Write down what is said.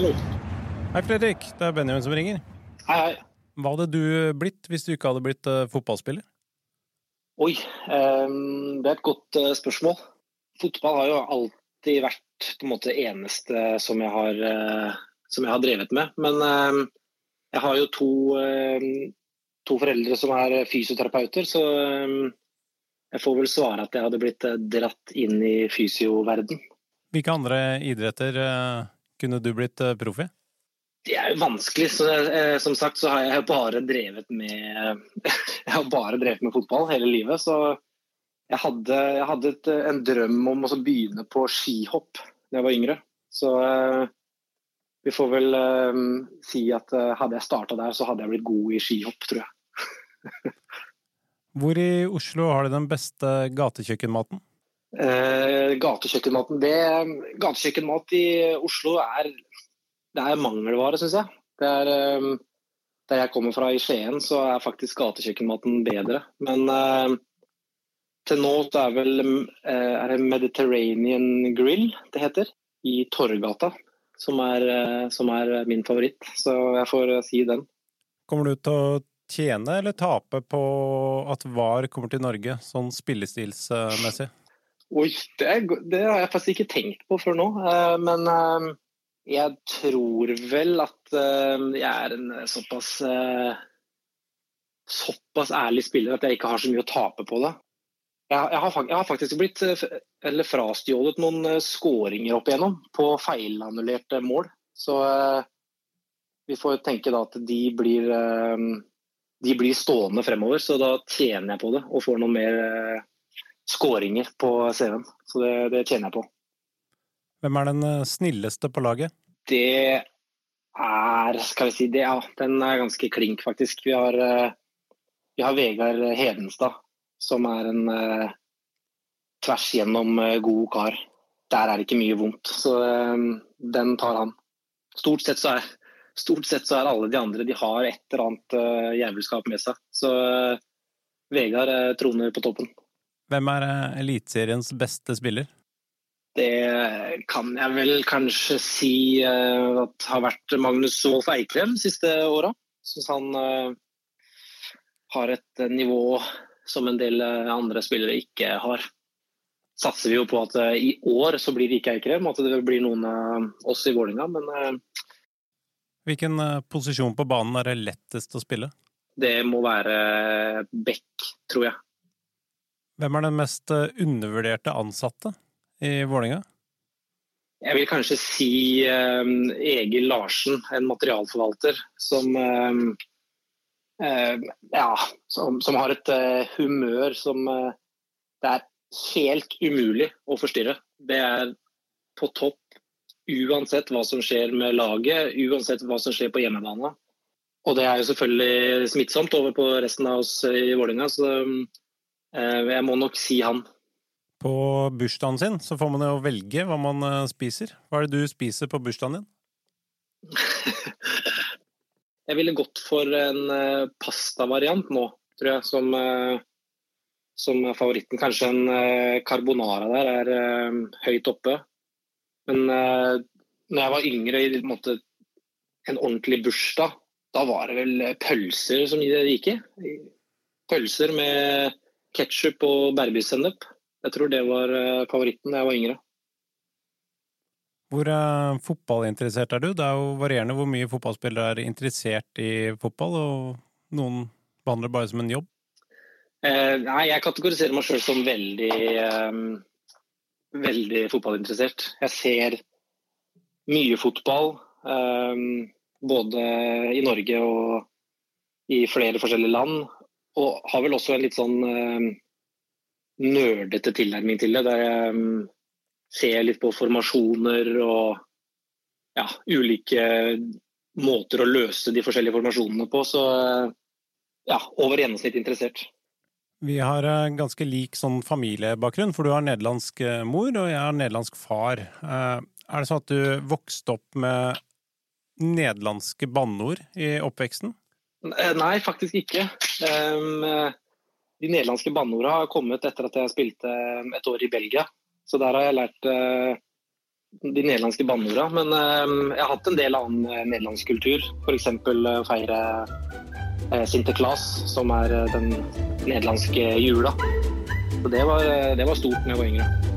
Hallo. Hei, Fredrik. Det er Benjamin som ringer. Hei, hei. Hva hadde du blitt hvis du ikke hadde blitt uh, fotballspiller? Oi, um, det er et godt uh, spørsmål. Fotball har jo alltid vært på en måte eneste som jeg har, uh, som jeg har drevet med. Men jeg har jo to, to, foreldre som er fysioterapeuter, så jeg får vel svare at jeg hadde blitt dratt inn i fysioverden. Hvilke andre idretter kunne du blitt proff i? Det er jo vanskelig. Så, eh, som sagt så har jeg bare drevet med Jeg har bare drevet med fotball hele livet. Så jeg hadde, jeg hadde et, en drøm om å begynne på skihopp da jeg var yngre. Så eh, vi får vel eh, si at eh, hadde jeg starta der, så hadde jeg blitt god i skihopp, tror jeg. Hvor i Oslo har du den beste gatekjøkkenmaten? Eh, gatekjøkkenmaten det, Gatekjøkkenmat i Oslo er det er mangelvare, syns jeg. Det er, ehm, der jeg kommer fra i Skien, så er faktisk gatekjøkkenmaten bedre. Men uh, til nå så er vel uh, er det Mediterranean Grill det heter, i Torgata. Som er, uh, som er, min favoritt. Så jeg får si den. Kommer du til å tjene eller tape på at VAR kommer til Norge, sånn spillestilsmessig? Oi, det, det, har jeg faktisk ikke tenkt på før nå. Men ehm, jeg tror vel at uh, jeg er en såpass såpass ærlig spiller at jeg ikke har så mye å tape på det. Jeg, har, jeg har, faktisk blitt eh, eller frastjålet noen skåringer opp igjennom på feilannullerte mål. Så vi får tenke da at de blir, de blir stående fremover. Så da tjener jeg på det og får noen mer skåringer på CV-en. Så det, det tjener jeg på. Hvem er den eh, snilleste på laget? Det er Skal vi si det, ja. Den er ganske klink, faktisk. Vi har, eh, vi har Vegard Hedenstad, som er en eh, tvers gjennom uh, god kar. Der er det ikke mye vondt, så eh, den tar han. Stort sett, så er, stort sett så er alle de andre de har et eller annet eh, jævelskap med seg. Så Vegard troner på toppen. Hvem er Eliteseriens beste spiller? Det kan jeg vel kanskje si uh, at har vært Magnus Wolff Eikrem de siste åra. Syns han uh, har et nivå som en del andre spillere ikke har. Satser vi jo på at i år så blir det ikke Eikrem, at det blir noen av oss i Vålinga, men Hvilken posisjon på banen er det lettest å spille? Det må være back, tror jeg. Hvem er den mest undervurderte ansatte? i Vålerenga? Jeg vil kanskje si eh, Egil Larsen, en materialforvalter som eh, eh, ja, som, som, har et uh, humør som uh, det er helt umulig å forstyrre. Det er på topp uansett hva som skjer med laget, uansett hva som skjer på hjemmebane. Og det er jo selvfølgelig smittsomt over på resten av oss i Vålerenga, så jeg må nok si han. På bursdagen sin så får man jo velge hva man eh, spiser. Hva er det du spiser på bursdagen din? jeg ville gått for en uh, pastavariant nå, tror jeg, som, som er favoritten. Kanskje en carbonara der er høyt oppe. Men når jeg var yngre, i en, måte, en ordentlig bursdag, da var det vel pølser som gikk i. Pølser med ketsjup og bærebysennep. Jeg tror det var eh, favoritten da jeg var yngre. Hvor uh, fotballinteressert er du? Det er jo varierende hvor mye fotballspillere er interessert i fotball, og noen behandler det bare som en jobb. Eh, nei, jeg kategoriserer meg sjøl som veldig, eh, veldig fotballinteressert. Jeg ser mye fotball, eh, både i Norge og i flere forskjellige land. Og har vel også en litt sånn um, nerdete tilnærming til det. Der jeg um, ser litt på formasjoner og ja, ulike måter å løse de forskjellige formasjonene på. Så ja, over gjennomsnitt interessert. Vi har eh, ganske lik sånn familiebakgrunn, for du har nederlandsk eh, mor og jeg har nederlandsk far. Eh, er det sånn at du vokste opp med nederlandske banneord i oppveksten? Nei, faktisk ikke. Um, de nederlandske banneordene har kommet etter at jeg spilte et år i Belgia. Så der har jeg lært, uh, de nederlandske banneordene. Men jeg har hatt en del annen nederlandsk kultur. F.eks. Uh, feire uh, Sinterklaas, som er den nederlandske jula. Så det var, det var stort da jeg var yngre.